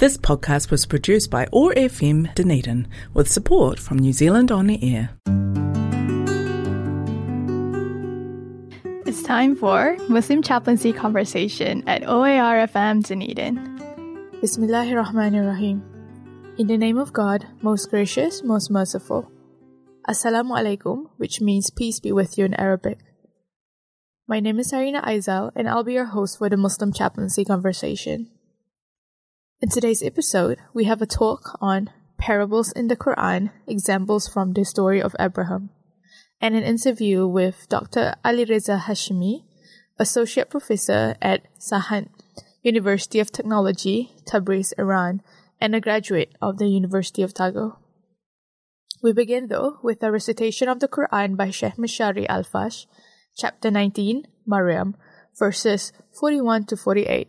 This podcast was produced by OAR FM Dunedin with support from New Zealand On the Air. It's time for Muslim Chaplaincy Conversation at OAR FM Dunedin. Bismillahirrahmanirrahim. In the name of God, most gracious, most merciful. Assalamu alaikum, which means peace be with you in Arabic. My name is Harina Aizal, and I'll be your host for the Muslim Chaplaincy Conversation. In today's episode, we have a talk on parables in the Quran, examples from the story of Abraham, and an interview with Dr. Ali Reza Hashimi, Associate Professor at Sahand University of Technology, Tabriz, Iran, and a graduate of the University of Otago. We begin though with a recitation of the Quran by Sheikh Mishari Alafasy, chapter 19, Maryam, verses 41 to 48.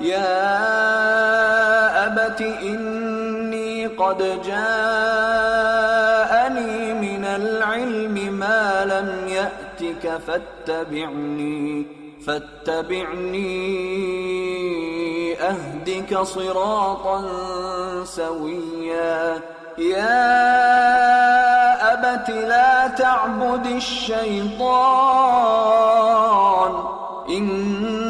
يا أبت إني قد جاءني من العلم ما لم يأتك فاتبعني فاتبعني أهدك صراطا سويا. يا أبت لا تعبد الشيطان إن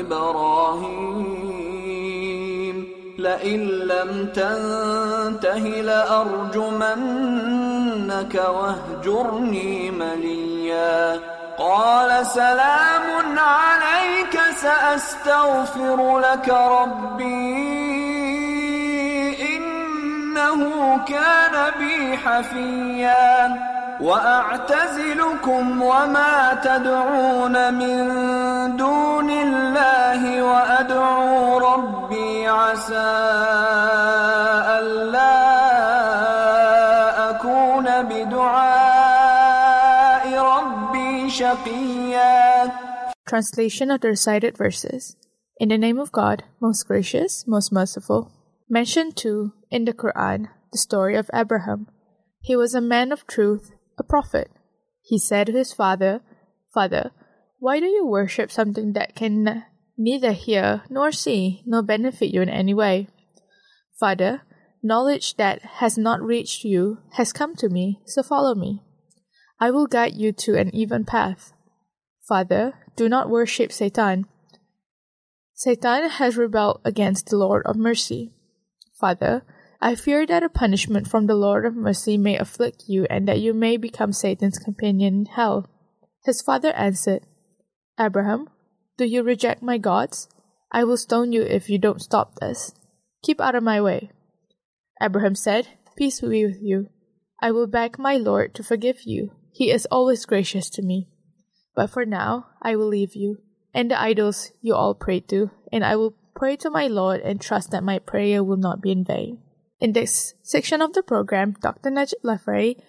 إبراهيم. لئن لم تنته لأرجمنك واهجرني مليا. قال سلام عليك سأستغفر لك ربي. إنه كان بي حفيا. وأعتزلكم وما تدعون من دون الله وأدعو ربي عسى ألا أكون بدعاء ربي شقيا Translation of the recited verses. In the name of God, most gracious, most merciful. Mentioned too in the Quran the story of Abraham. He was a man of truth, a prophet. He said to his father, Father, why do you worship something that can neither hear nor see nor benefit you in any way? Father, knowledge that has not reached you has come to me, so follow me. I will guide you to an even path. Father, do not worship Satan. Satan has rebelled against the Lord of mercy. Father, I fear that a punishment from the Lord of mercy may afflict you and that you may become Satan's companion in hell. His father answered, Abraham, do you reject my gods? I will stone you if you don't stop this. Keep out of my way. Abraham said, Peace be with you. I will beg my Lord to forgive you. He is always gracious to me. But for now, I will leave you and the idols you all pray to, and I will pray to my Lord and trust that my prayer will not be in vain. In this section of the program, Dr. Najib Lafraie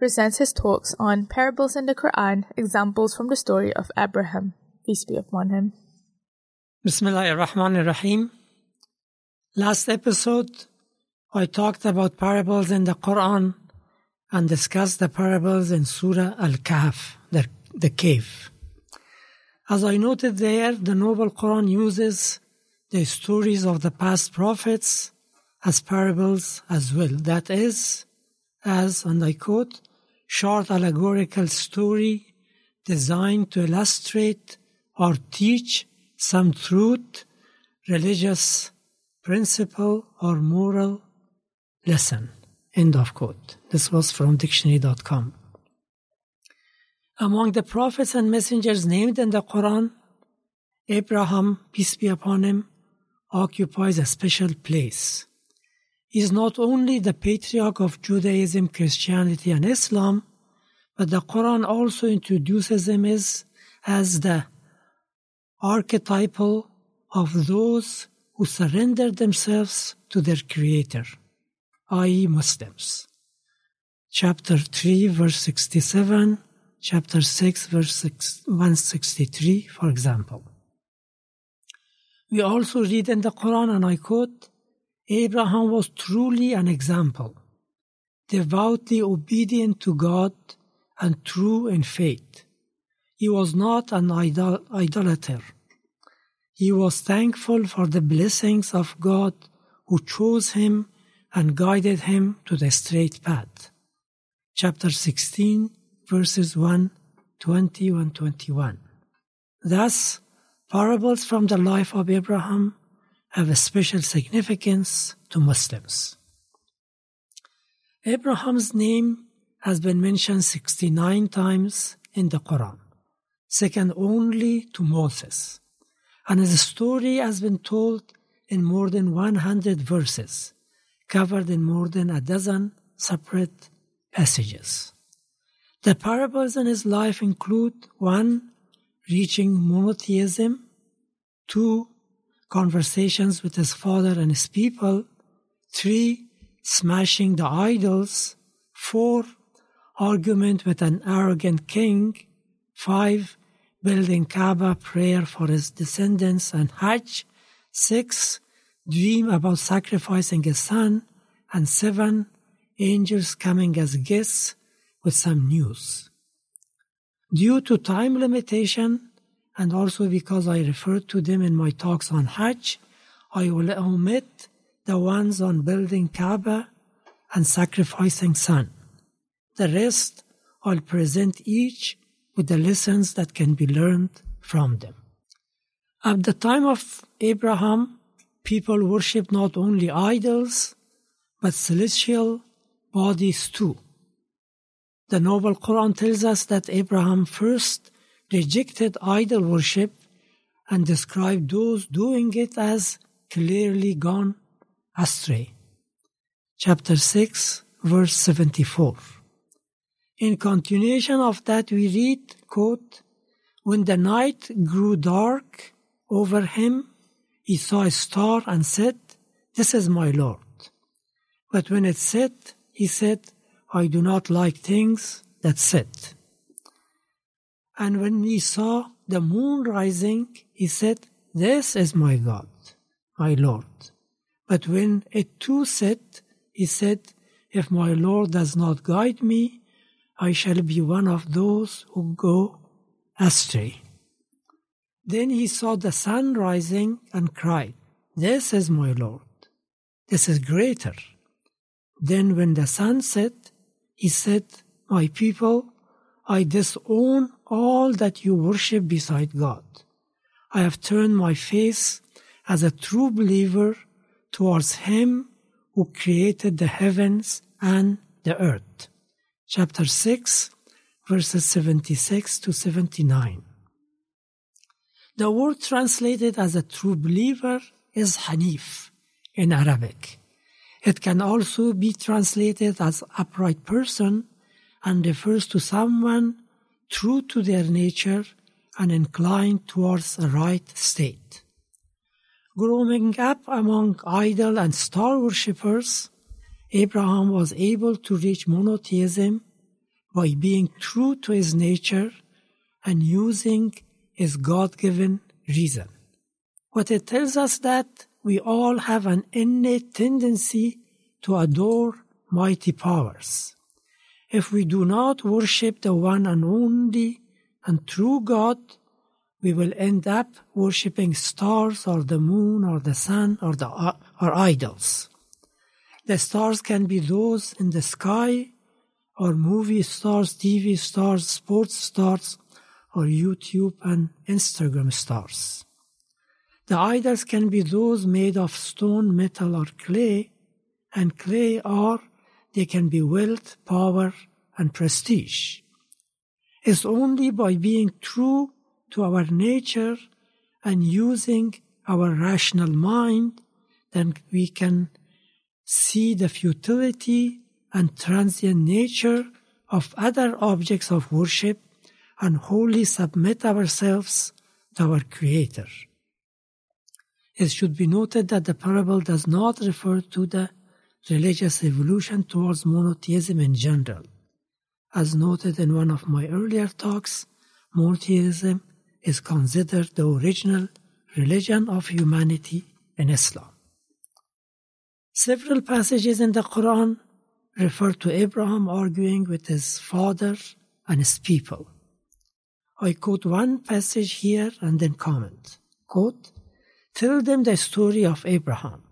presents his talks on parables in the Quran, examples from the story of Abraham. Peace be upon him. Ar-Rahim. Last episode, I talked about parables in the Quran and discussed the parables in Surah Al-Kahf, the, the cave. As I noted there, the Noble Quran uses the stories of the past prophets as parables as well. That is, as, and I quote, short allegorical story designed to illustrate or teach some truth, religious principle, or moral lesson. End of quote. This was from dictionary.com. Among the prophets and messengers named in the Quran, Abraham, peace be upon him, occupies a special place. Is not only the patriarch of Judaism, Christianity, and Islam, but the Quran also introduces him as, as the archetypal of those who surrender themselves to their Creator, i.e., Muslims. Chapter 3, verse 67, chapter 6, verse 163, for example. We also read in the Quran, and I quote, Abraham was truly an example, devoutly obedient to God and true in faith. He was not an idol- idolater. He was thankful for the blessings of God who chose him and guided him to the straight path. Chapter 16, verses 1, 20, and 21. Thus, parables from the life of Abraham have a special significance to Muslims. Abraham's name has been mentioned 69 times in the Quran, second only to Moses, and his story has been told in more than 100 verses, covered in more than a dozen separate passages. The parables in his life include 1. Reaching monotheism, 2 conversations with his father and his people, 3. Smashing the idols, 4. Argument with an arrogant king, 5. Building Kaaba, prayer for his descendants, and Hajj, 6. Dream about sacrificing his son, and 7. Angels coming as guests with some news. Due to time limitation, and also because I referred to them in my talks on Hajj, I will omit the ones on building Kaaba and sacrificing sun. The rest I'll present each with the lessons that can be learned from them. At the time of Abraham, people worshipped not only idols, but celestial bodies too. The Noble Quran tells us that Abraham first rejected idol worship and described those doing it as clearly gone astray. Chapter 6, verse 74. In continuation of that, we read, quote, When the night grew dark over him, he saw a star and said, This is my Lord. But when it set, he said, I do not like things that set. And when he saw the moon rising, he said, This is my God, my Lord. But when it too set, he said, If my Lord does not guide me, I shall be one of those who go astray. Then he saw the sun rising and cried, This is my Lord. This is greater. Then when the sun set, he said, My people, I disown all that you worship beside God. I have turned my face as a true believer towards Him who created the heavens and the earth. Chapter 6, verses 76 to 79. The word translated as a true believer is Hanif in Arabic. It can also be translated as upright person and refers to someone true to their nature and inclined towards a right state. Growing up among idol and star worshippers, Abraham was able to reach monotheism by being true to his nature and using his God-given reason. What it tells us that we all have an innate tendency to adore mighty powers. If we do not worship the one and only and true God, we will end up worshipping stars or the moon or the sun or the or idols. The stars can be those in the sky or movie stars, TV stars, sports stars, or YouTube and Instagram stars. The idols can be those made of stone, metal, or clay, and clay are they can be wealth, power, and prestige. It's only by being true to our nature and using our rational mind that we can see the futility and transient nature of other objects of worship and wholly submit ourselves to our Creator. It should be noted that the parable does not refer to the religious evolution towards monotheism in general. As noted in one of my earlier talks, monotheism is considered the original religion of humanity in Islam. Several passages in the Quran refer to Abraham arguing with his father and his people. I quote one passage here and then comment. Quote, Tell them the story of Abraham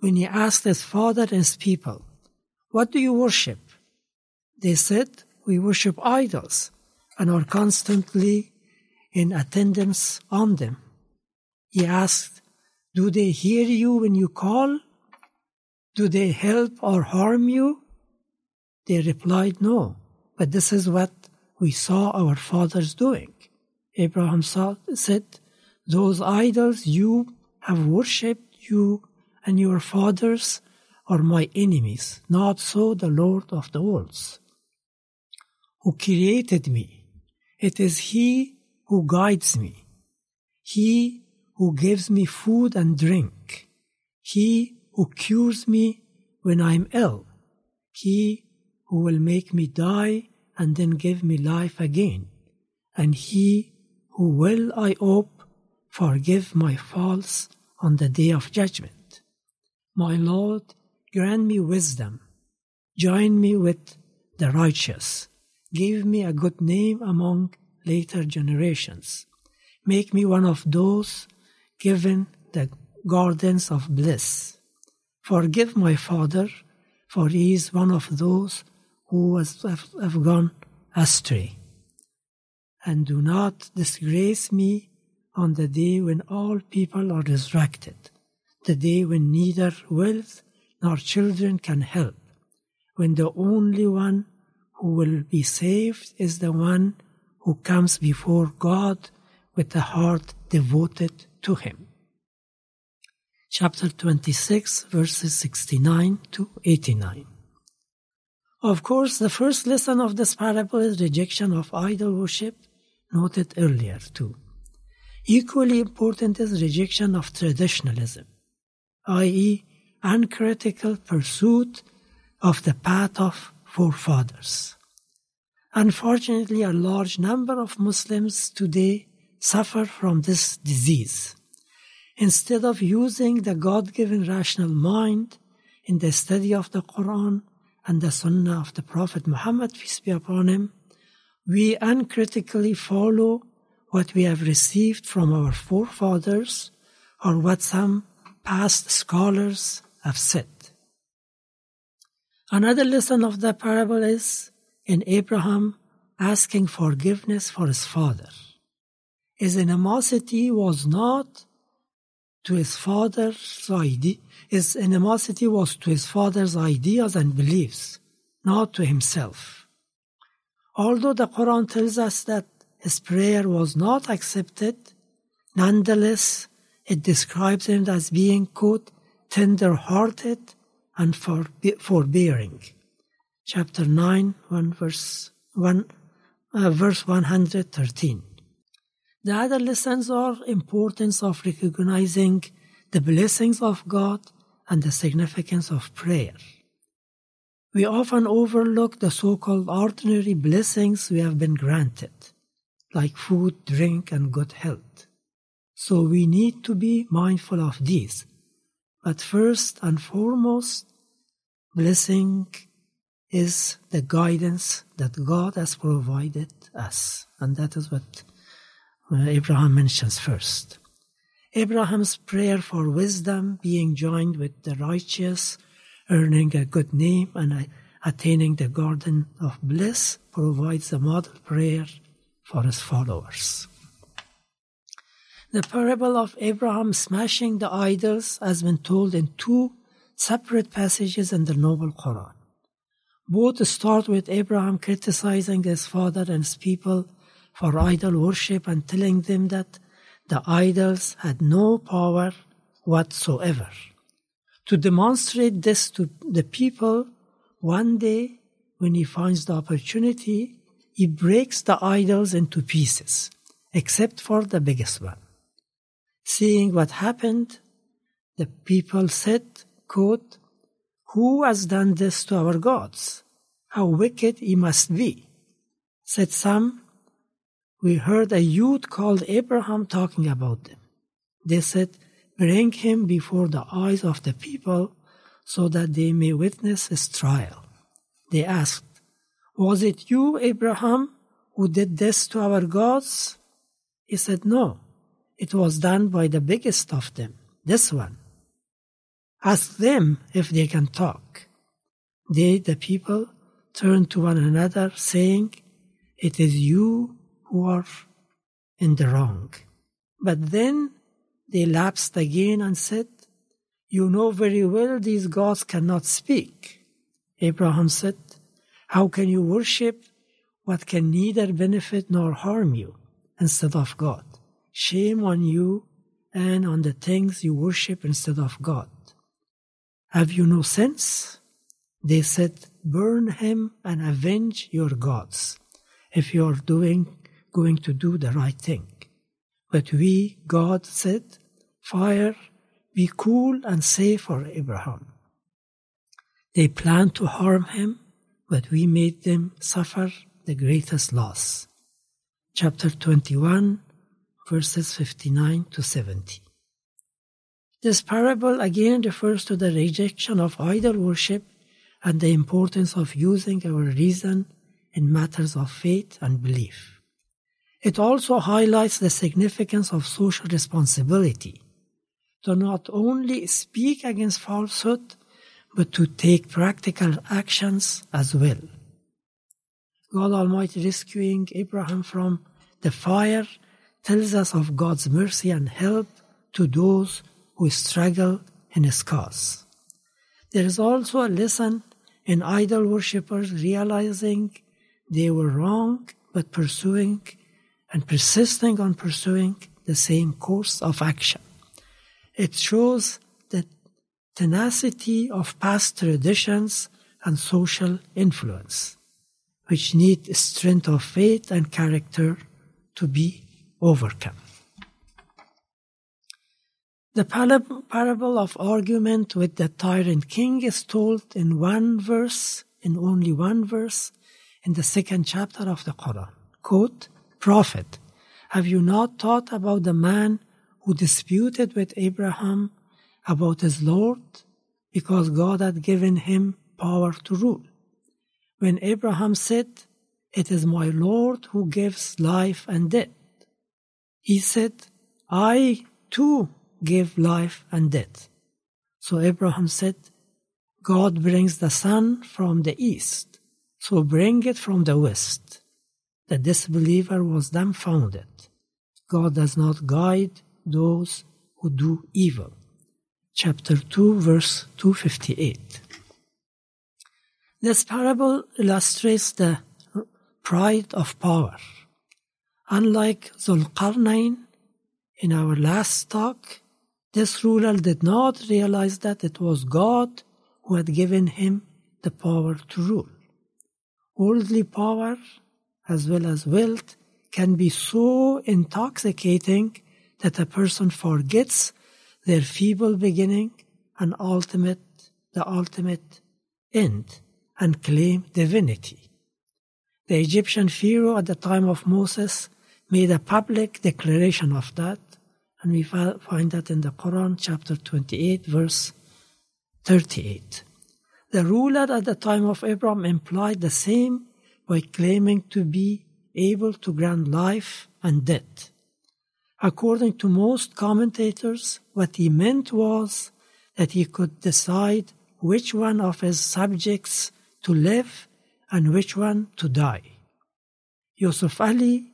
when he asked his father and his people, What do you worship? They said, We worship idols and are constantly in attendance on them. He asked, Do they hear you when you call? Do they help or harm you? They replied, No, but this is what we saw our fathers doing. Abraham said, Those idols you have worshipped, you and your fathers are my enemies, not so the Lord of the worlds, who created me. It is He who guides me, He who gives me food and drink, He who cures me when I am ill, He who will make me die and then give me life again, and He who will, I hope, forgive my faults on the day of judgment. My Lord, grant me wisdom. Join me with the righteous. Give me a good name among later generations. Make me one of those given the gardens of bliss. Forgive my father, for he is one of those who has, have, gone astray. And do not disgrace me on the day when all people are resurrected the day when neither wealth nor children can help, when the only one who will be saved is the one who comes before God with a heart devoted to Him. Chapter 26, verses 69 to 89. Of course, the first lesson of this parable is rejection of idol worship, noted earlier too. Equally important is rejection of traditionalism i.e., uncritical pursuit of the path of forefathers. Unfortunately, a large number of Muslims today suffer from this disease. Instead of using the God given rational mind in the study of the Quran and the Sunnah of the Prophet Muhammad, peace be upon him, we uncritically follow what we have received from our forefathers or what some past scholars have said. Another lesson of the parable is in Abraham asking forgiveness for his father. His animosity was not to his father's idea, his animosity was to his father's ideas and beliefs, not to himself. Although the Quran tells us that his prayer was not accepted, nonetheless, it describes him as being, quote, tender hearted and forbearing. Chapter 9, 1 verse 1, uh, verse 113. The other lessons are importance of recognizing the blessings of God and the significance of prayer. We often overlook the so-called ordinary blessings we have been granted, like food, drink, and good health. So we need to be mindful of this. But first and foremost, blessing is the guidance that God has provided us. And that is what uh, Abraham mentions first. Abraham's prayer for wisdom, being joined with the righteous, earning a good name, and attaining the garden of bliss, provides a model prayer for his followers. The parable of Abraham smashing the idols has been told in two separate passages in the Noble Quran. Both start with Abraham criticizing his father and his people for idol worship and telling them that the idols had no power whatsoever. To demonstrate this to the people, one day when he finds the opportunity, he breaks the idols into pieces, except for the biggest one. Seeing what happened, the people said, quote, Who has done this to our gods? How wicked he must be. Said some, we heard a youth called Abraham talking about them. They said, Bring him before the eyes of the people so that they may witness his trial. They asked, Was it you, Abraham, who did this to our gods? He said, No, it was done by the biggest of them, this one. Ask them if they can talk. They, the people, turned to one another, saying, It is you who are in the wrong. But then they lapsed again and said, You know very well these gods cannot speak. Abraham said, How can you worship what can neither benefit nor harm you instead of God? Shame on you and on the things you worship instead of God. Have you no sense? They said, Burn him and avenge your gods if you are doing going to do the right thing. But we, God said, Fire, be cool and safe for Abraham. They planned to harm him, but we made them suffer the greatest loss. Chapter 21, verses 59 to 70. This parable again refers to the rejection of idol worship and the importance of using our reason in matters of faith and belief. It also highlights the significance of social responsibility to not only speak against falsehood, but to take practical actions as well. God Almighty rescuing Abraham from the fire tells us of God's mercy and help to those who struggle in his cause. There is also a lesson in idol worshippers realizing they were wrong but pursuing and persisting on pursuing the same course of action. It shows the tenacity of past traditions and social influence, which need strength of faith and character to be overcome. The parable of argument with the tyrant king is told in one verse, in only one verse, in the second chapter of the Quran. Quote, Prophet, have you not thought about the man who disputed with Abraham about his Lord because God had given him power to rule? When Abraham said, It is my Lord who gives life and death, he said, I too give life and death. So Abraham said, God brings the sun from the east, so bring it from the west the disbeliever was dumbfounded. God does not guide those who do evil. Chapter 2, verse 258. This parable illustrates the pride of power. Unlike Zulqarnain in our last talk, this ruler did not realize that it was God who had given him the power to rule. Worldly power as well as wealth can be so intoxicating that a person forgets their feeble beginning and ultimate the ultimate end and claim divinity. The Egyptian Pharaoh at the time of Moses made a public declaration of that, and we find that in the Quran, chapter 28, verse 38. The ruler at the time of Abraham implied the same by claiming to be able to grant life and death. According to most commentators, what he meant was that he could decide which one of his subjects to live and which one to die. Yusuf Ali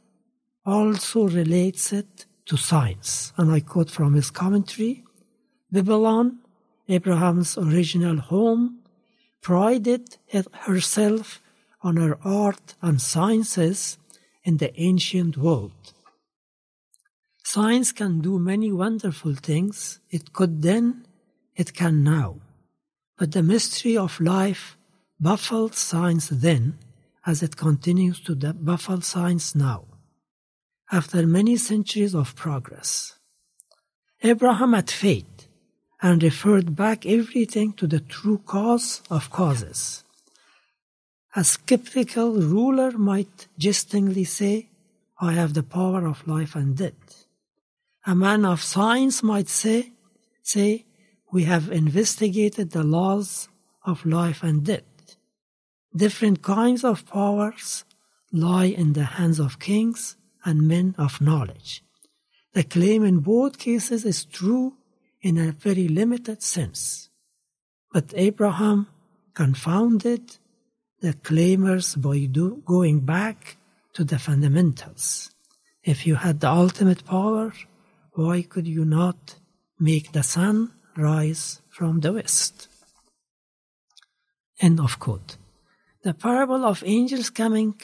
also relates it to science, and I quote from his commentary Babylon, Abraham's original home, prided herself on her art and sciences in the ancient world. Science can do many wonderful things. It could then, it can now. But the mystery of life baffled science then, as it continues to baffle science now, after many centuries of progress. Abraham had faith and referred back everything to the true cause of causes. A skeptical ruler might jestingly say, I have the power of life and death. A man of science might say, say, we have investigated the laws of life and death. Different kinds of powers lie in the hands of kings and men of knowledge. The claim in both cases is true in a very limited sense. But Abraham confounded the claimers by do, going back to the fundamentals. If you had the ultimate power, why could you not make the sun rise from the west? End of quote. The parable of angels coming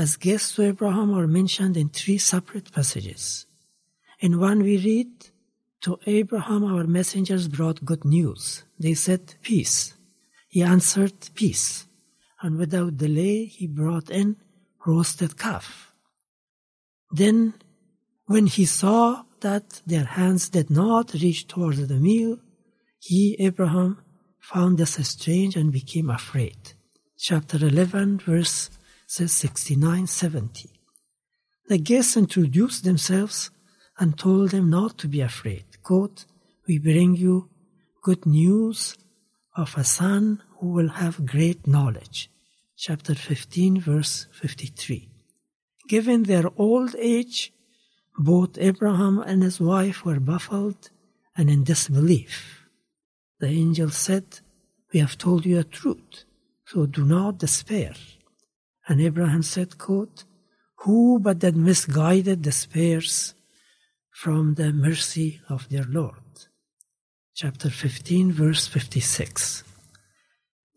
as guests to Abraham are mentioned in three separate passages. In one we read, To Abraham our messengers brought good news. They said, Peace. He answered, Peace. And without delay he brought in roasted calf. Then, when he saw that their hands did not reach towards the meal, he, Abraham, found this strange and became afraid. Chapter 11, verse 69 70. The guests introduced themselves and told them not to be afraid. Quote, We bring you good news of a son who will have great knowledge. Chapter 15, verse 53. Given their old age, both Abraham and his wife were baffled and in disbelief. The angel said, We have told you the truth, so do not despair. And Abraham said, quote, Who but that misguided despairs from the mercy of their Lord? Chapter 15, verse 56.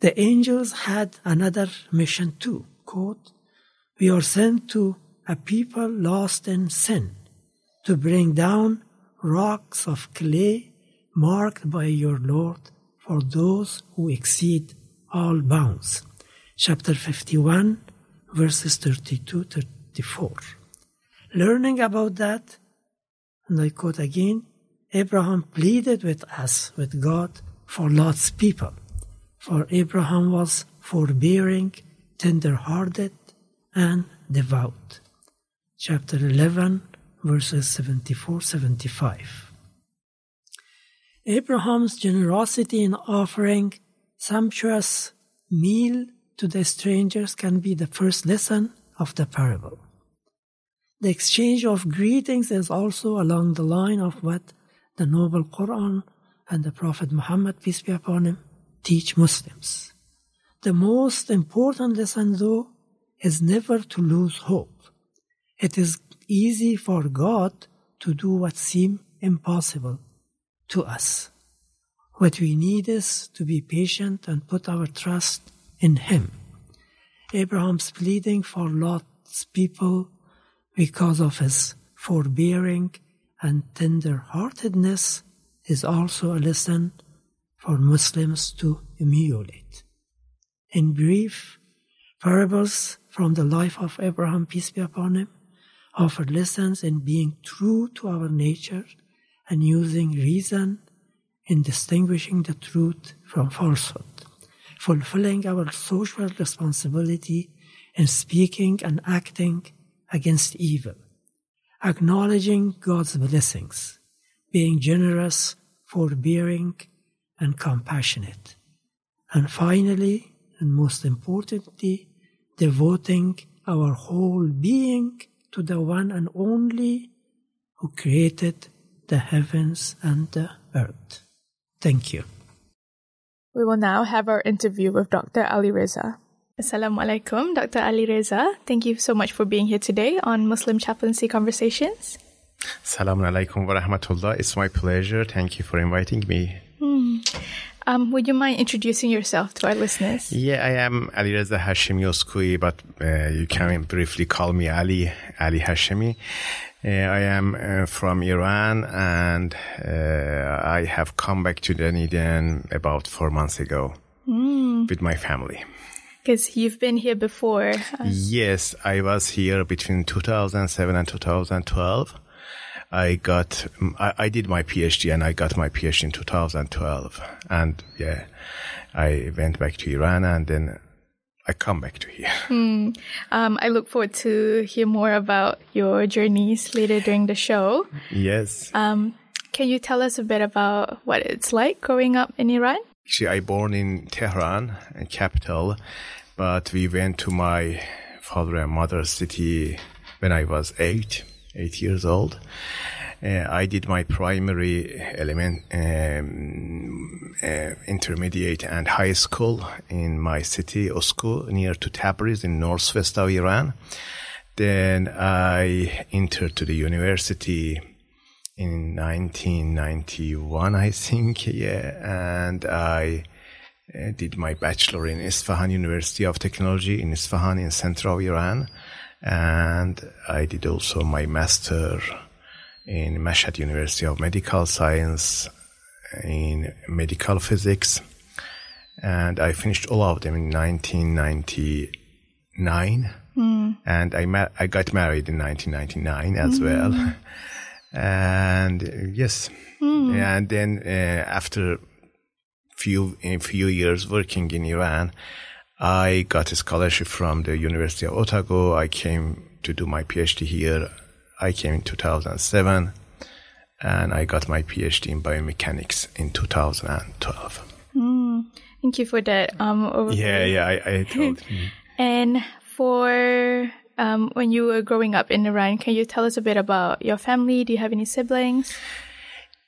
The angels had another mission too. Quote, We are sent to a people lost in sin to bring down rocks of clay marked by your Lord for those who exceed all bounds. Chapter 51, verses 32 34. Learning about that, and I quote again, Abraham pleaded with us, with God, for Lot's people. For Abraham was forbearing, tender hearted, and devout. Chapter 11, verses 74 75. Abraham's generosity in offering sumptuous meal to the strangers can be the first lesson of the parable. The exchange of greetings is also along the line of what the Noble Quran and the Prophet Muhammad, peace be upon him, teach Muslims. The most important lesson, though, is never to lose hope. It is easy for God to do what seems impossible to us. What we need is to be patient and put our trust in Him. Abraham's pleading for Lot's people because of his forbearing and tender heartedness is also a lesson for Muslims to emulate. In brief, parables from the life of Abraham, peace be upon him, offer lessons in being true to our nature and using reason in distinguishing the truth from falsehood, fulfilling our social responsibility in speaking and acting against evil, acknowledging God's blessings, being generous, forbearing, and compassionate. And finally, and most importantly, devoting our whole being to the one and only who created the heavens and the earth. Thank you. We will now have our interview with Dr. Ali Reza. Assalamualaikum, Dr. Ali Reza. Thank you so much for being here today on Muslim Chaplaincy Conversations. Assalamu alaikum wa rahmatullah. It's my pleasure. Thank you for inviting me. Hmm. Um, would you mind introducing yourself to our listeners? Yeah, I am Ali Reza Hashemi Oskui, but uh, you can briefly call me Ali, Ali Hashemi. Uh, I am uh, from Iran and uh, I have come back to Dunedin about four months ago with my family. Because you've been here before. Uh, Yes, I was here between 2007 and 2012. I got, I, I did my PhD and I got my PhD in 2012. And yeah, I went back to Iran and then I come back to here. um, I look forward to hear more about your journeys later during the show. yes. Um, can you tell us a bit about what it's like growing up in Iran? Actually, I born in Tehran, capital, but we went to my father and mother's city when I was eight, eight years old. Uh, I did my primary element, um, uh, intermediate and high school in my city, Osku, near to Tabriz in northwest of Iran. Then I entered to the university in 1991, I think, yeah, and I uh, did my bachelor in Isfahan University of Technology in Isfahan in central Iran, and I did also my master in Mashhad University of Medical Science in medical physics, and I finished all of them in 1999, and I ma- I got married in 1999 as well. And yes, and then uh, after few in few years working in Iran, I got a scholarship from the University of Otago. I came to do my PhD here. I came in 2007, and I got my PhD in biomechanics in 2012. Thank you for that. Um, overview. Yeah, yeah, I, I told. And for um, when you were growing up in Iran, can you tell us a bit about your family? Do you have any siblings?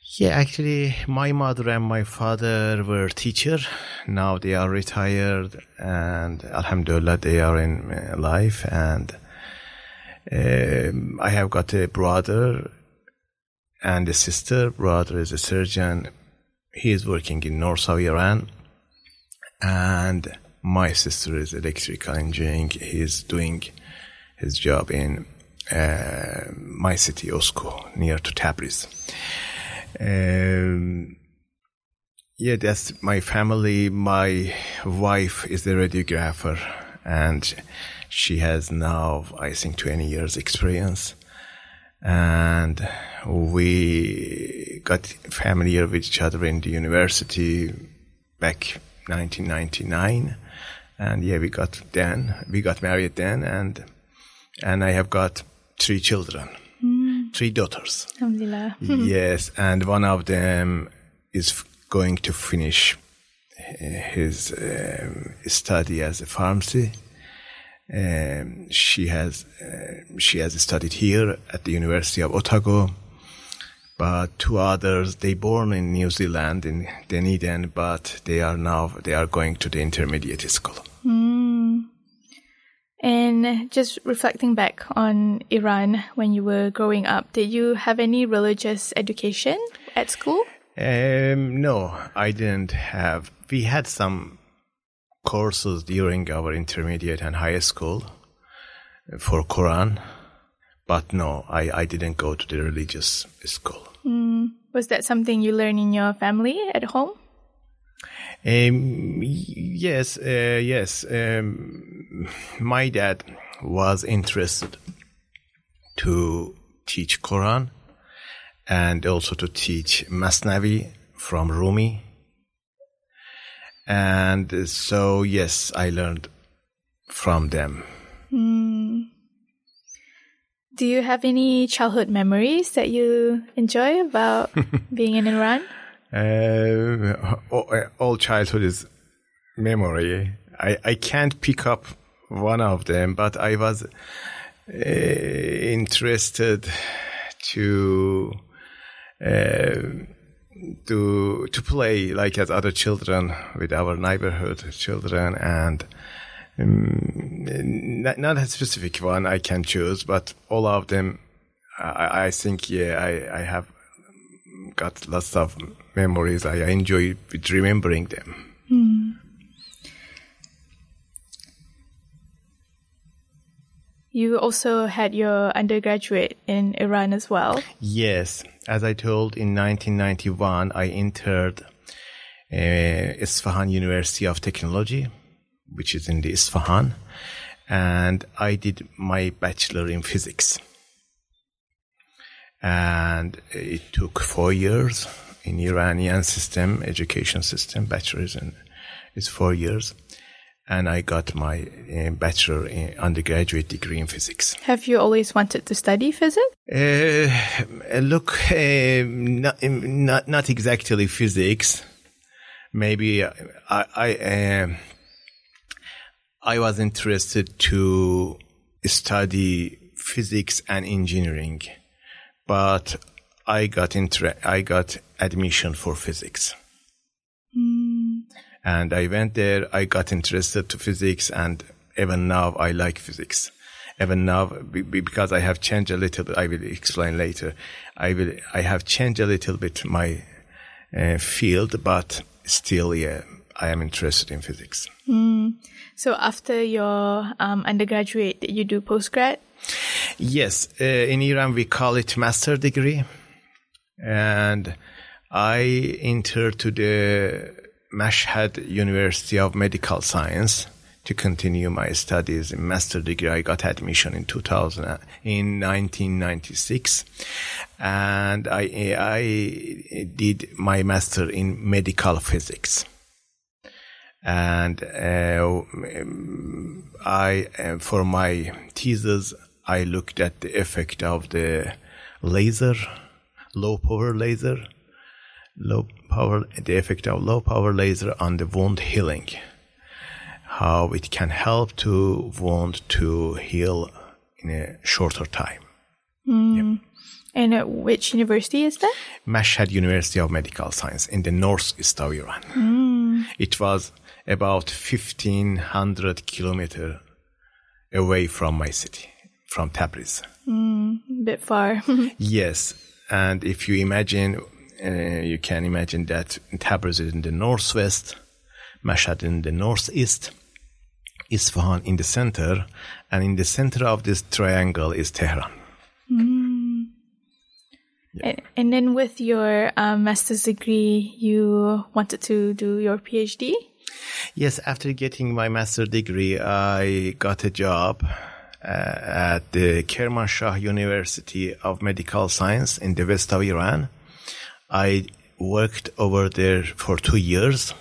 Yeah, actually, my mother and my father were teacher. Now they are retired, and Alhamdulillah, they are in uh, life. And um, I have got a brother and a sister. Brother is a surgeon. He is working in north of Iran, and my sister is electrical engineering. He is doing his job in uh, my city, Osku, near to Tabriz. Um, yeah, that's my family. My wife is a radiographer, and she has now, I think, 20 years experience. And we got familiar with each other in the university back 1999. And yeah, we got then, we got married then, and and I have got three children, three daughters. Alhamdulillah. Yes, and one of them is going to finish uh, his um, study as a pharmacy. Um, she has uh, she has studied here at the University of Otago, but two others they born in New Zealand in Dunedin, but they are now they are going to the intermediate school. And just reflecting back on Iran when you were growing up, did you have any religious education at school? Um, no, I didn't have. We had some courses during our intermediate and high school for Quran, but no, I, I didn't go to the religious school. Was that something you learned in your family at home? Um, yes, uh, yes. Um, my dad was interested to teach Quran and also to teach Masnavi from Rumi. And so, yes, I learned from them. Do you have any childhood memories that you enjoy about being in Iran? Uh, all, childhood is memory. I, I can't pick up one of them, but I was uh, interested to uh, to to play like as other children with our neighborhood children and um, not, not a specific one I can choose, but all of them. I, I think yeah, I, I have got lots of memories. I enjoy remembering them. You also had your undergraduate in Iran as well. Yes, as I told, in 1991 I entered uh, Isfahan University of Technology, which is in the Isfahan, and I did my bachelor in physics. And it took four years in Iranian system, education system, bachelor's and it's four years. And I got my uh, bachelor in undergraduate degree in physics. Have you always wanted to study physics? Uh, look, uh, not, not not exactly physics. Maybe I I, I was interested to study physics and engineering, but I got inter- I got admission for physics. And I went there, I got interested to physics and even now I like physics. Even now, be- be- because I have changed a little bit, I will explain later. I will, I have changed a little bit my uh, field, but still, yeah, I am interested in physics. So after your um, undergraduate, did you do postgrad? Yes, uh, in Iran we call it master degree, and I entered to the Mashhad University of Medical Science to continue my studies in master degree. I got admission in 2000 in 1996, and I I did my master in medical physics and uh, I, uh, for my thesis, I looked at the effect of the laser, low power laser, low power, the effect of low power laser on the wound healing. How it can help to wound to heal in a shorter time. Hmm. And at which university is that? Mashhad University of Medical Science in the northeast of Iran. Hmm. It was about 1500 kilometer away from my city, from Tabriz. Hmm. A bit far. Yes, and if you imagine, you can imagine that Tabriz is in the northwest, Mashhad in the northeast, Isfahan in the center, and in the center of this triangle is Tehran. and, and then with your um, master's degree, you wanted to do your PhD? Yes, after getting my master's degree, I got a job uh, at the Kermanshah University of Medical Science in the west of Iran. I worked over there for two years.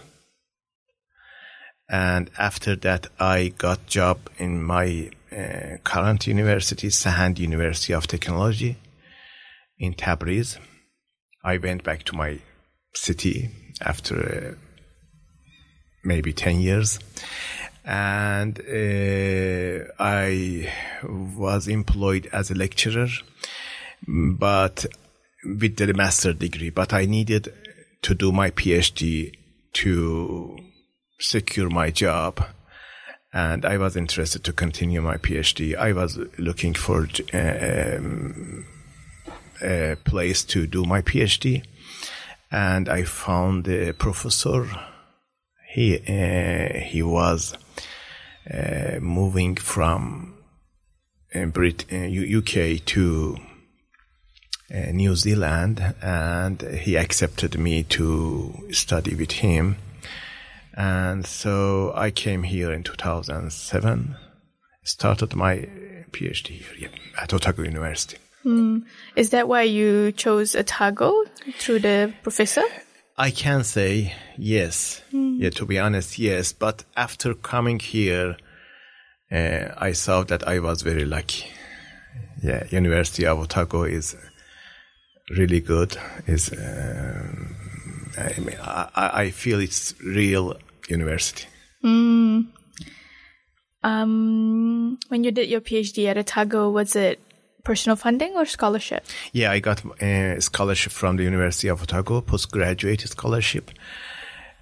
And after that, I got job in my uh, current university, Sahand University of Technology in Tabriz. I went back to my city after uh, maybe 10 years. And uh, I was employed as a lecturer, but with the master degree. But I needed to do my PhD to secure my job. And I was interested to continue my PhD. I was looking for um, a place to do my PhD. And I found a professor he uh, he was uh, moving from uh, Brit- uh, UK to Uh, New Zealand, and he accepted me to study with him. And so I came here in 2007, started my PhD here yeah, at Otago University. Hmm. Is that why you chose Otago through the professor? I can say yes. Hmm. Yeah, to be honest, yes. But after coming here, uh, I saw that I was very lucky. Yeah, University of Otago is really good. Is um, I mean, I, I feel it's real university. Um, when you did your PhD at Otago, was it personal funding or scholarship? Yeah, I got a scholarship from the University of Otago, postgraduate scholarship.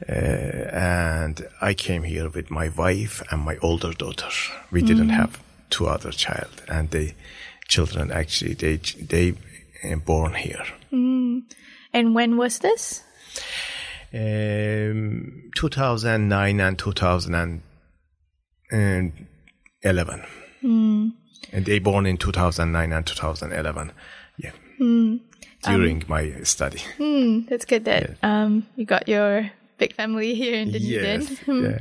Uh, and I came here with my wife and my older daughter. We didn't have two other child, and the children actually they they uh, born here. And when was this? Um, 2009 and 2011. And they born in 2009 and 2011. Yeah. During my study. Hmm, that's good that um, you got your big family here in Dunedin. Yes. Hmm. yeah.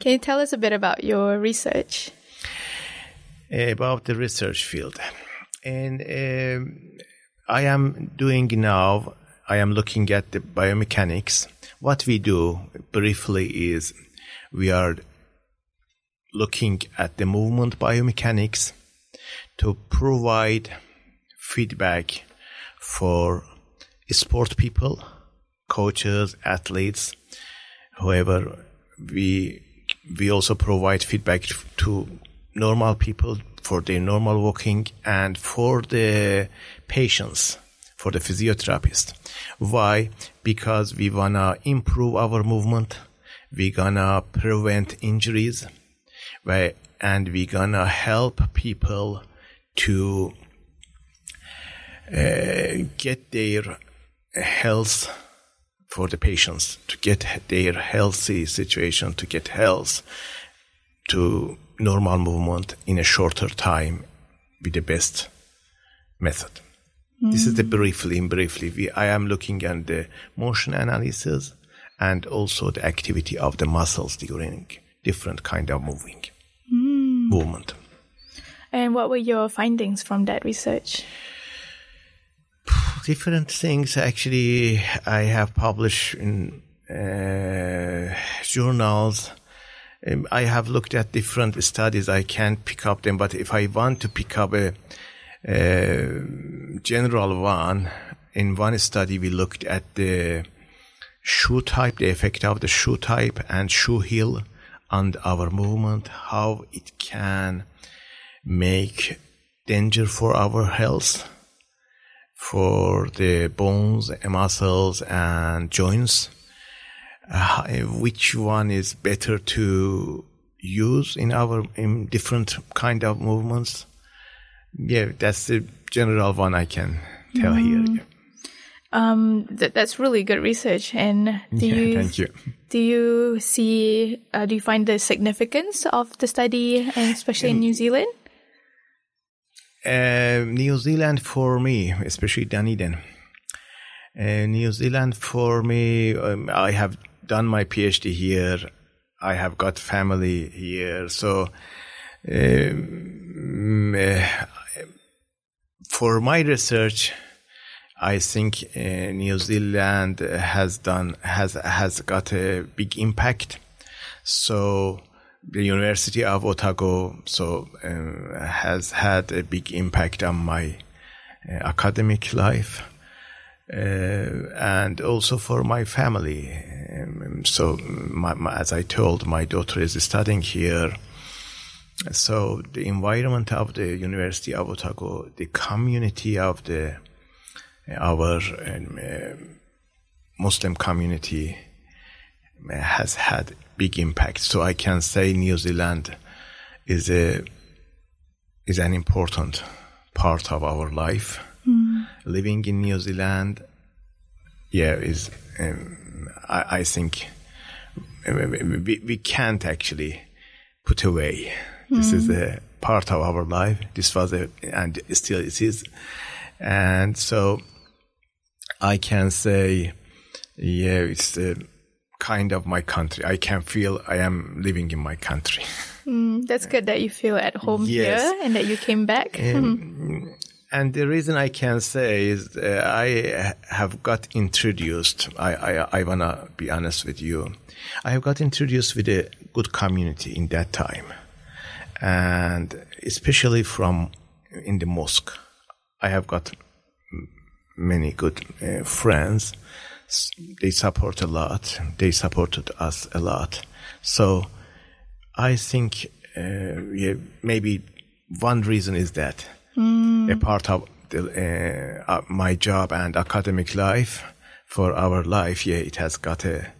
Can you tell us a bit about your research? about the research field. And um, I am doing now, I am looking at the biomechanics. What we do briefly is we are looking at the movement biomechanics to provide feedback for sport people, coaches, athletes, whoever. We we also provide feedback to normal people for their normal walking and for the patients, for the physiotherapist. Why? Because we wanna improve our movement. We gonna prevent injuries. Right? And we gonna help people to uh, get their health for the patients to get their healthy situation to get health to normal movement in a shorter time with the best method. This is the briefly, in briefly, we, I am looking at the motion analysis and also the activity of the muscles during different kind of moving movement. And what were your findings from that research? different things actually I have published in uh, journals. Um, I have looked at different studies. I can't pick up them, but if I want to pick up a, a general one, in one study we looked at the shoe type, the effect of the shoe type and shoe heel on our movement, how it can make danger for our health for the bones, muscles, and joints. Uh, which one is better to use in our in different kind of movements? Yeah, that's the general one I can tell here. Um, th- that's really good research. And do Yeah, you thank you. do you see uh, do you find the significance of the study, especially in New Zealand? Uh, New Zealand for me, especially Dunedin. Uh, New Zealand for me, um, I have done my PhD here. I have got family here, so um, uh, for my research, I think uh, New Zealand has done has has got a big impact. So the University of Otago so uh, has had a big impact on my uh, academic life and also for my family. Um, so, my, my, as I told, my daughter is studying here. So, the environment of the University of Otago, the community of the our um, uh, Muslim community has had big impact. So I can say New Zealand is a is an important part of our life. Hmm. Living in New Zealand, yeah, is um, I, I think um, um, um, we, we can't actually put away. This is a part of our life. This was a and still it is, and so I can say, yeah, it's the kind of my country. I can feel I am living in my country. Mm, that's good that you feel at home Yes. here and that you came back. And the reason I can say is uh, I have got introduced. I, I, I want to be honest with you. I have got introduced with a good community in that time. And especially from in the mosque. I have got many good uh, friends. They support a lot. They supported us a lot. So I think uh, yeah, maybe one reason is that a part of the, uh, uh, my job and academic life for our life, yeah, it has got a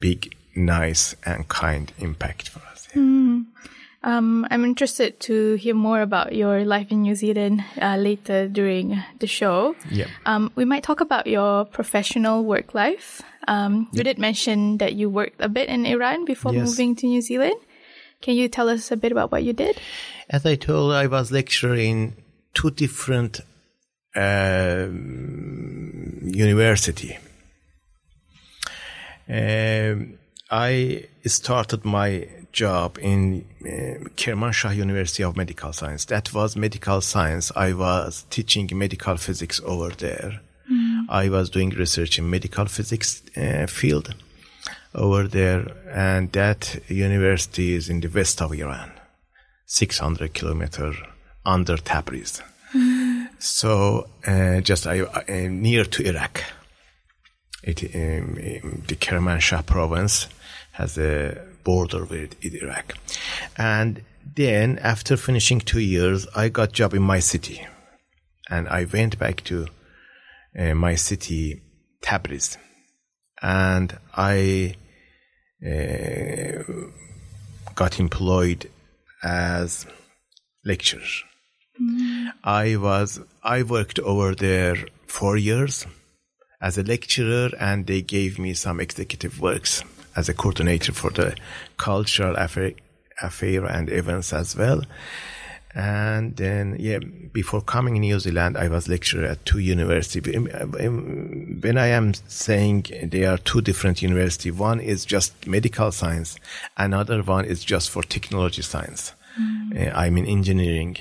big, nice, and kind impact for us. Um, I'm interested to hear more about your life in New Zealand uh, later during the show. Yeah. Um, we might talk about your professional work life. Um, you did mention that you worked a bit in Iran before Yes. moving to New Zealand. Can you tell us a bit about what you did? As I told, I was lecturing two different um, university. Um, I started my job in uh, Kermanshah University of Medical Science. That was medical science. I was teaching medical physics over there. I was doing research in medical physics uh, field over there, and that university is in the west of Iran. 600 kilometer under Tabriz. So uh, just I, uh, near to Iraq. It, um, um, the Kermanshah province has a border with Iraq. And then after finishing two years, I got job in my city. And I went back to uh, my city, Tabriz. And I uh, got employed as lecturer. I was I worked over there four years as a lecturer, and they gave me some executive works as a coordinator for the cultural affair, affair and events as well. And then, yeah, before coming in New Zealand, I was lecturer at two universities. When I am saying they are two different universities, one is just medical science, another one is just for technology science. Uh, I'm in engineering,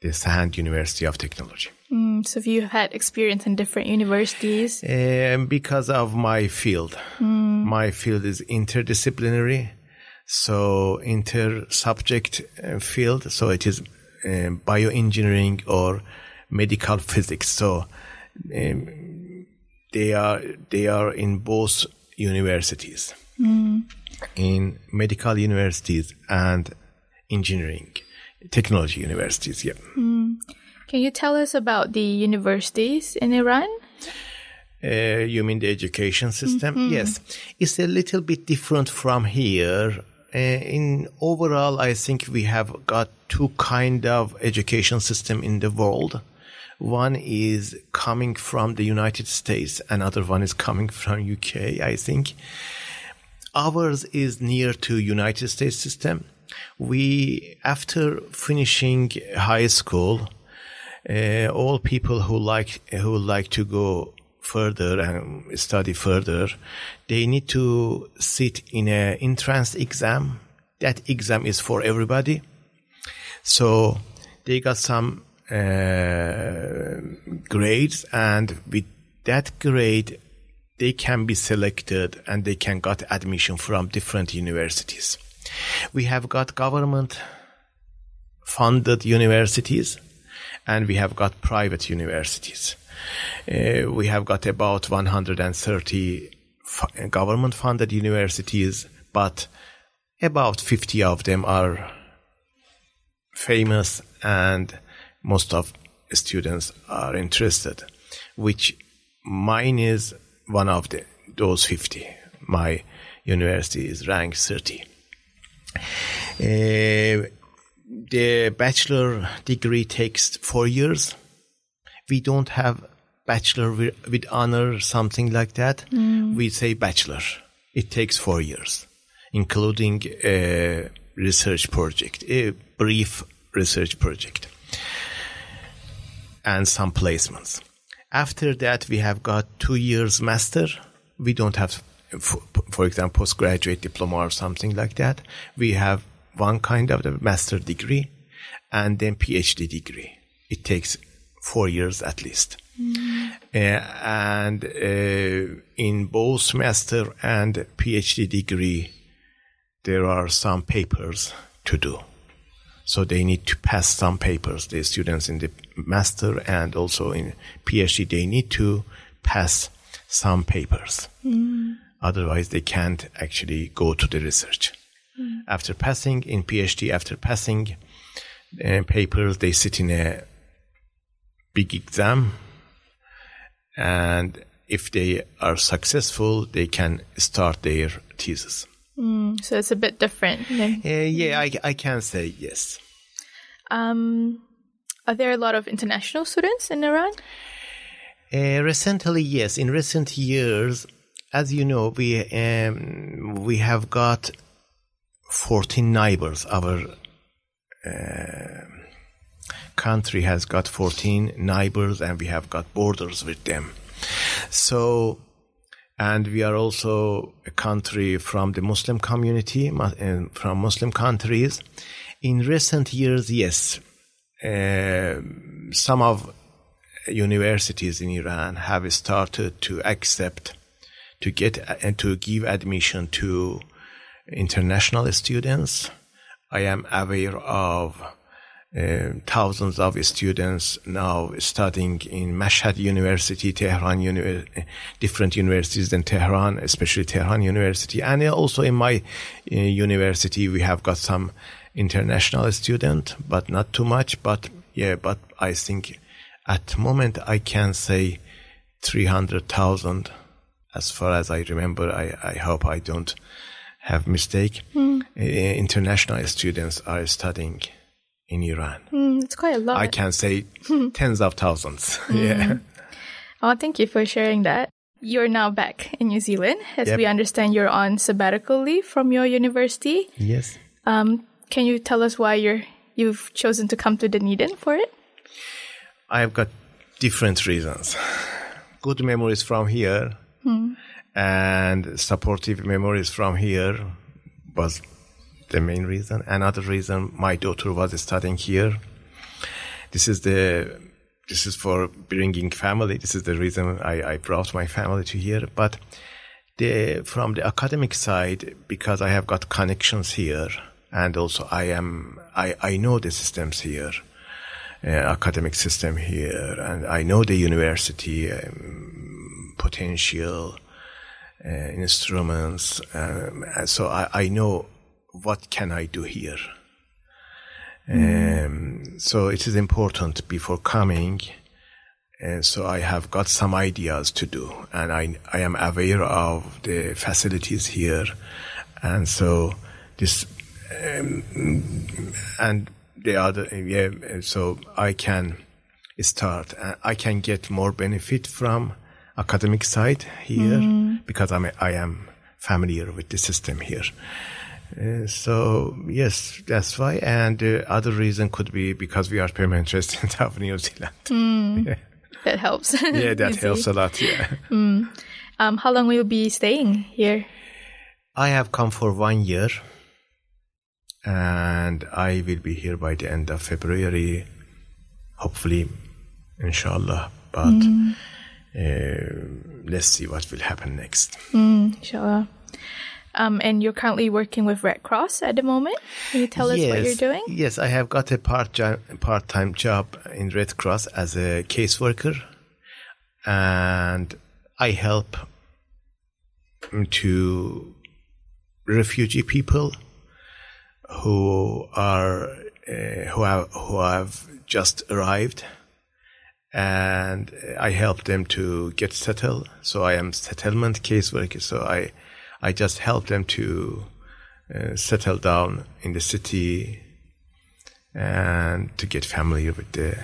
the Sahand University of Technology. Mm, so, if you had experience in different universities, Um, because of my field. My field is interdisciplinary, so inter-subject uh, field. So it is um, bioengineering or medical physics. So um, they are they are in both universities, in medical universities and engineering, technology universities. Yeah. can you tell us about the universities in Iran? Uh, you mean the education system? Yes, it's a little bit different from here. Uh, in overall, I think we have got two kind of education system in the world. One is coming from the United States, another one is coming from UK. I think ours is near to United States system. We after finishing high school, uh, all people who like who like to go further and study further, they need to sit in a entrance exam. That exam is for everybody. So they got some uh, grades, and with that grade, they can be selected and they can got admission from different universities. We have got government funded universities and we have got private universities. Uh, we have got about 130 f- government funded universities, but about 50 of them are famous and most of students are interested, which mine is one of the, those 50. My university is ranked 30. Uh, the bachelor degree takes four years. We don't have bachelor with, honor, something like that. Mm. We say bachelor. It takes four years, including a research project, a brief research project, and some placements. After that, we have got two years master. We don't have, for, for example, postgraduate diploma or something like that. We have one kind of the master degree and then PhD degree. It takes four years at least. Uh, and uh, in both master and PhD degree, there are some papers to do. So they need to pass some papers. The students in the master and also in PhD, they need to pass some papers. Otherwise, they can't actually go to the research. After passing in PhD, after passing uh, papers, they sit in a big exam. And if they are successful, they can start their thesis. Mm, so it's a bit different. Than, Uh, yeah, I, I can say yes. um, are there a lot of international students in Iran? Uh, recently, yes. In recent years, as you know, we um, we have got 14 neighbors. Our uh, country has got 14 neighbors, and we have got borders with them. So, and we are also a country from the Muslim community, uh, from Muslim countries. In recent years, yes, uh, some of universities in Iran have started to accept to get and to give admission to international students. I am aware of uh, thousands of students now studying in Mashhad University, Tehran, uni- different universities in Tehran, especially Tehran University, and also in my uh, university we have got some international student, but not too much. But yeah, but I think at the moment I can say three hundred thousand, as far as I remember. I, I hope I don't have mistake. Uh, international students are studying in Iran. Mm, it's quite a lot. I can say tens of thousands. Yeah. Oh, thank you for sharing that. You're now back in New Zealand. As Yep. we understand, you're on sabbatical leave from your university. Yes. Um, can you tell us why you're you've chosen to come to Dunedin for it? I've got different reasons. Good memories from here and supportive memories from here was the main reason. Another reason, my daughter was studying here. This is the this is for bringing family. This is the reason I, I brought my family to here. But the from the academic side, because I have got connections here, and also I am I, I know the systems here uh, academic system here, and I know the university um, potential uh, instruments. Um, so I, I know what can I do here. Um, so it is important before coming. And so I have got some ideas to do, and I I am aware of the facilities here, and so this and the other yeah so i can start uh, i can get more benefit from academic side here because i'm i am familiar with the system here uh, so yes that's why and the other reason could be because we are permanent residents of new zealand That helps. yeah that helps a lot yeah Um, how long will you be staying here? i have come for one year and I will be here by the end of February, hopefully, inshallah. But uh, let's see what will happen next. Inshallah. Um, and you're currently working with Red Cross at the moment. Can you tell us what you're doing? Yes, I have got a part jo- part-time job in Red Cross as a caseworker, and I help to refugee people who are uh, who have who have just arrived, and I help them to get settled. So I am settlement caseworker. So I I just help them to uh, settle down in the city and to get familiar with the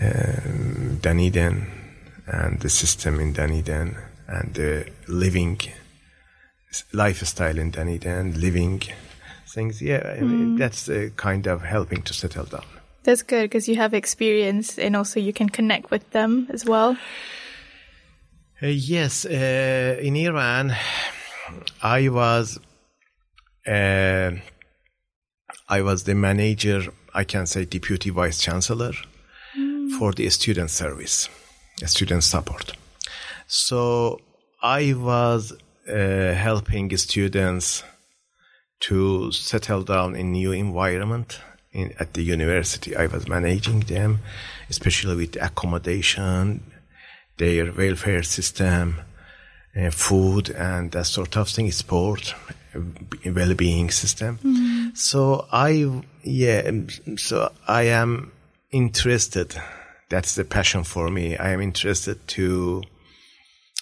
um, Dunedin and the system in Dunedin and the living lifestyle in Dunedin, living things. Yeah, I mean, that's uh, kind of helping to settle down. That's good because you have experience and also you can connect with them as well. Uh, yes, uh, in Iran, I was uh, I was the manager. I can say deputy vice chancellor for the student service, student support. So I was uh, helping students to settle down in new environment in, at the university. I was managing them, especially with accommodation, their welfare system, uh, food, and that sort of thing, sport, uh, well-being system. So I, yeah, um, so I am interested. That's the passion for me. I am interested to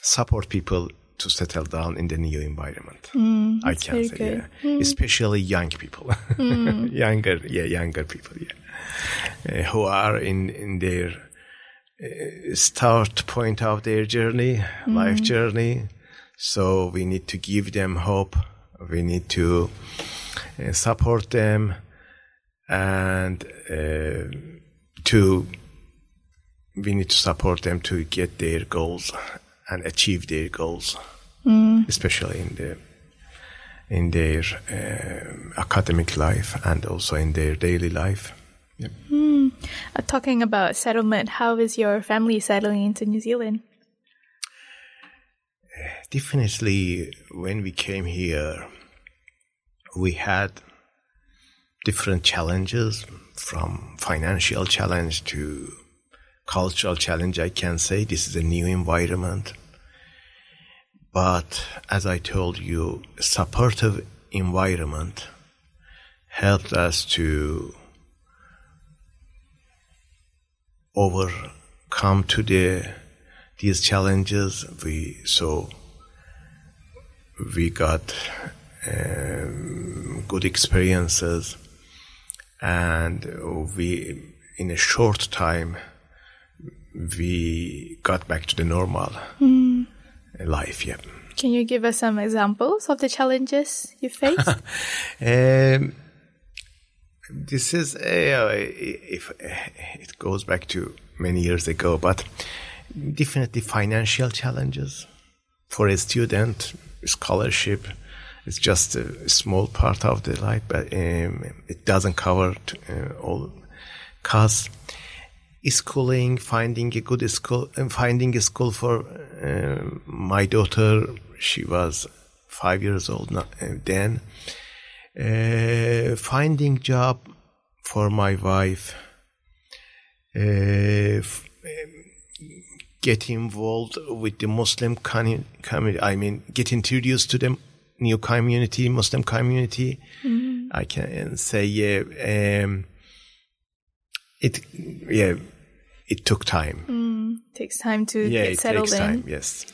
support people to settle down in the new environment. Mm, I can say, good. yeah. Especially young people, younger, yeah, younger people, yeah, uh, who are in in their start point of their journey, life journey. So we need to give them hope. We need to uh, support them and uh, to we need to support them to get their goals and achieve their goals, especially in the in their um academic life and also in their daily life. Yep. Uh, talking about settlement, how is your family settling into New Zealand? Definitely, when we came here, we had different challenges from financial challenge to cultural challenge. I can say this is a new environment. But as I told you, supportive environment helped us to overcome to the these challenges. We so we got um, good experiences, and we in a short time we got back to the normal life. Yeah. Can you give us some examples of the challenges you faced? Um, this is uh, if it goes back to many years ago, but definitely financial challenges for a student. Scholarship is just a small part of the life, but um, it doesn't cover uh, all costs. Schooling, finding a good school, and finding a school for um my daughter. She was five years old uh, then uh, finding job for my wife, uh, f- um, get involved with the Muslim community. I mean, get introduced to the new community, Muslim community. I can say, yeah, um, it, yeah, it took time. takes time to yeah, get settled in. time. Yes,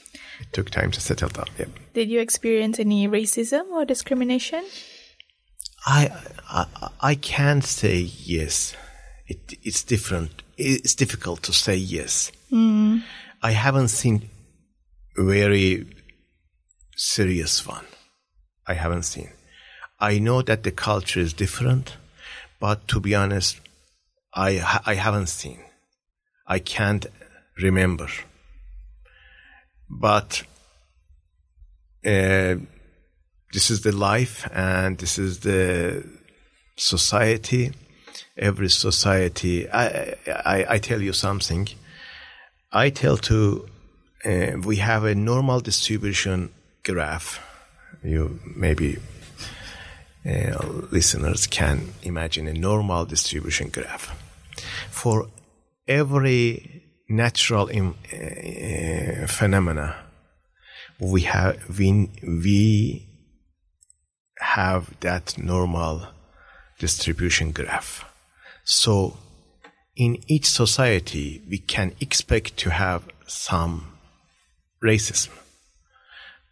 it took time to settle down. Yeah. Did you experience any racism or discrimination? I, I I can't say yes. It, it's different. It's difficult to say yes. I haven't seen very serious one. I haven't seen. I know that the culture is different, but to be honest, I I haven't seen. I can't remember. But uh, this is the life and this is the society. Every society i i, I tell you something. I tell to uh, we have a normal distribution graph. You maybe uh, listeners can imagine a normal distribution graph. For every natural in, uh, phenomena we have we, we have that normal distribution graph. So in each society, we can expect to have some racism,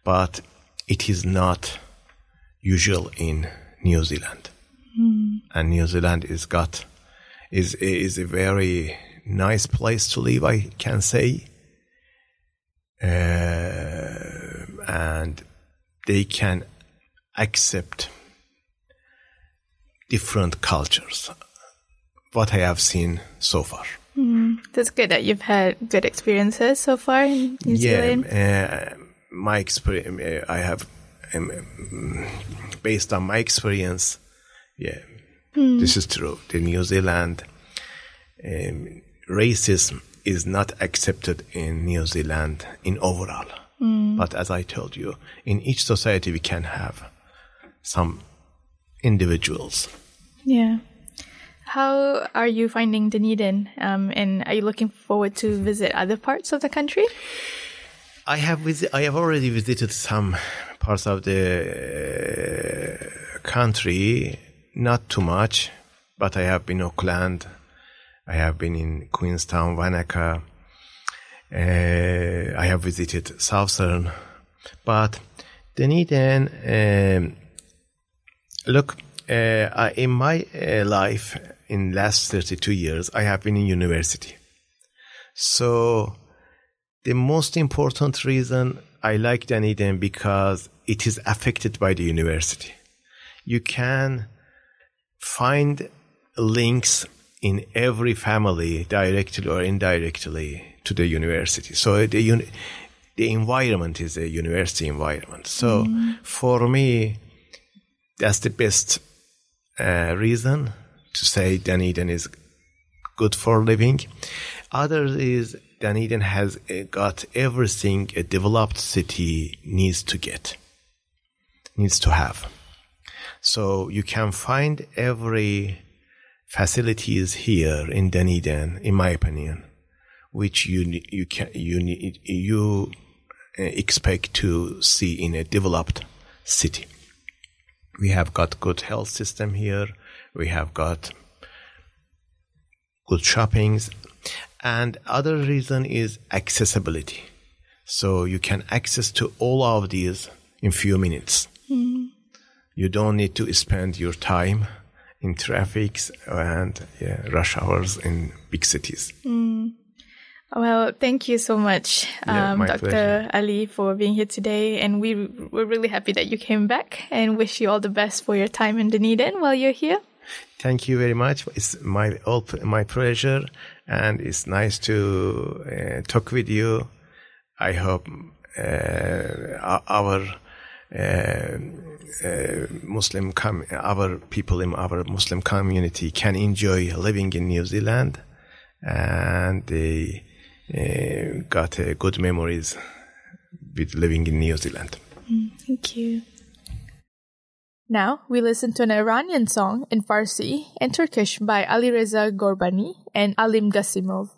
but it is not usual in New Zealand. And New Zealand is got is is a very nice place to live, I can say. Uh, and they can accept different cultures. What I have seen so far. That's good that you've had good experiences so far in New Zealand. Yeah, uh, my experience. Uh, I have, um, um, based on my experience, yeah, this is true. The New Zealand um, racism is not accepted in New Zealand in overall. But as I told you, in each society we can have some individuals. Yeah. How are you finding Dunedin? Um, and are you looking forward to visit other parts of the country? I have visit, I have already visited some parts of the uh, country, not too much, but I have been Auckland, I have been in Queenstown, Wanaka. Uh, I have visited Southern But Dunedin, um, look, uh, I, in my uh, life, in last 32 years, I have been in university. So the most important reason I like Dunedin because it is affected by the university. You can find links in every family directly or indirectly to the university. So the uni- the environment is a university environment. So for me, that's the best uh, reason to say Dunedin is good for living. Other is Dunedin has uh, got everything a developed city needs to get, needs to have. So you can find every facilities here in Dunedin, in my opinion, which you you can you you uh, expect to see in a developed city. We have got good health system here. We have got good shoppings, and other reason is accessibility. So you can access to all of these in few minutes. Mm-hmm. You don't need to spend your time in traffics and yeah, rush hours in big cities. Mm. Well, thank you so much, Yeah, um, Dr. pleasure. Ali, for being here today. And we, we're really happy that you came back and wish you all the best for your time in Dunedin while you're here. Thank you very much. It's my all my pleasure, and it's nice to uh, talk with you. I hope uh, our uh, uh, Muslim com- our people in our Muslim community can enjoy living in New Zealand, and they uh, got uh, good memories with living in New Zealand. Thank you. Now we listen to an Iranian song in Farsi and Turkish by Ali Reza Ghorbani and Alim Gasimov.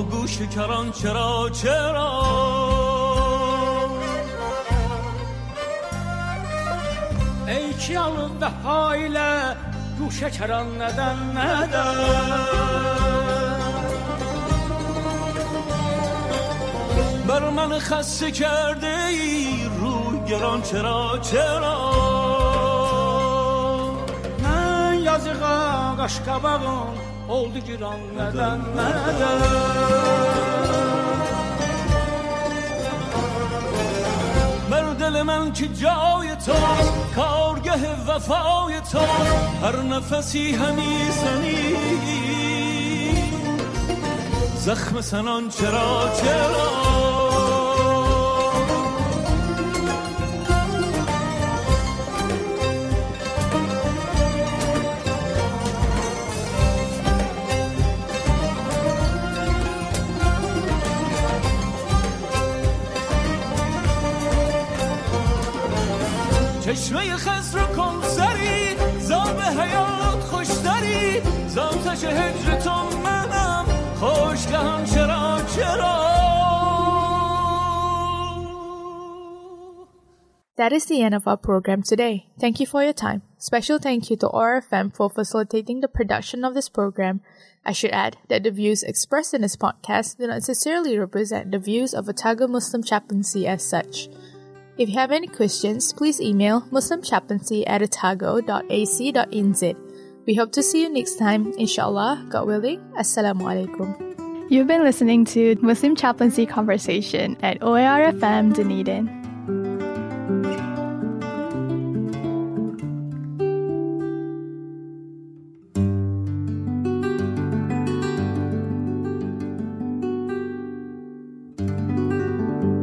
گوش کران چرا چرا؟ ای ki alın vefa گوش کران keran neden بر من خسته کرده ای روی گران چرا چرا؟ من یازقا قشقبقم Oldu giran nədən بر دل من که جای تو کارگه وفای تو هر نفسی همی زنی زخم سنان چرا چرا چشمه خز رو کن سری زاب حیات خوشتری زاتش هجر تو منم خوشگهم چرا چرا That is the end of our program today. Thank you for your time. Special thank you to ORFM for facilitating the production of this program. I should add that the views expressed in this podcast do not necessarily represent the views of Otago Muslim Chaplaincy as such. If you have any questions, please email muslimchaplaincy at otago.ac.nz. We hope to see you next time, inshallah, God willing. Assalamu alaikum. You've been listening to Muslim Chaplaincy Conversation at OARFM Dunedin.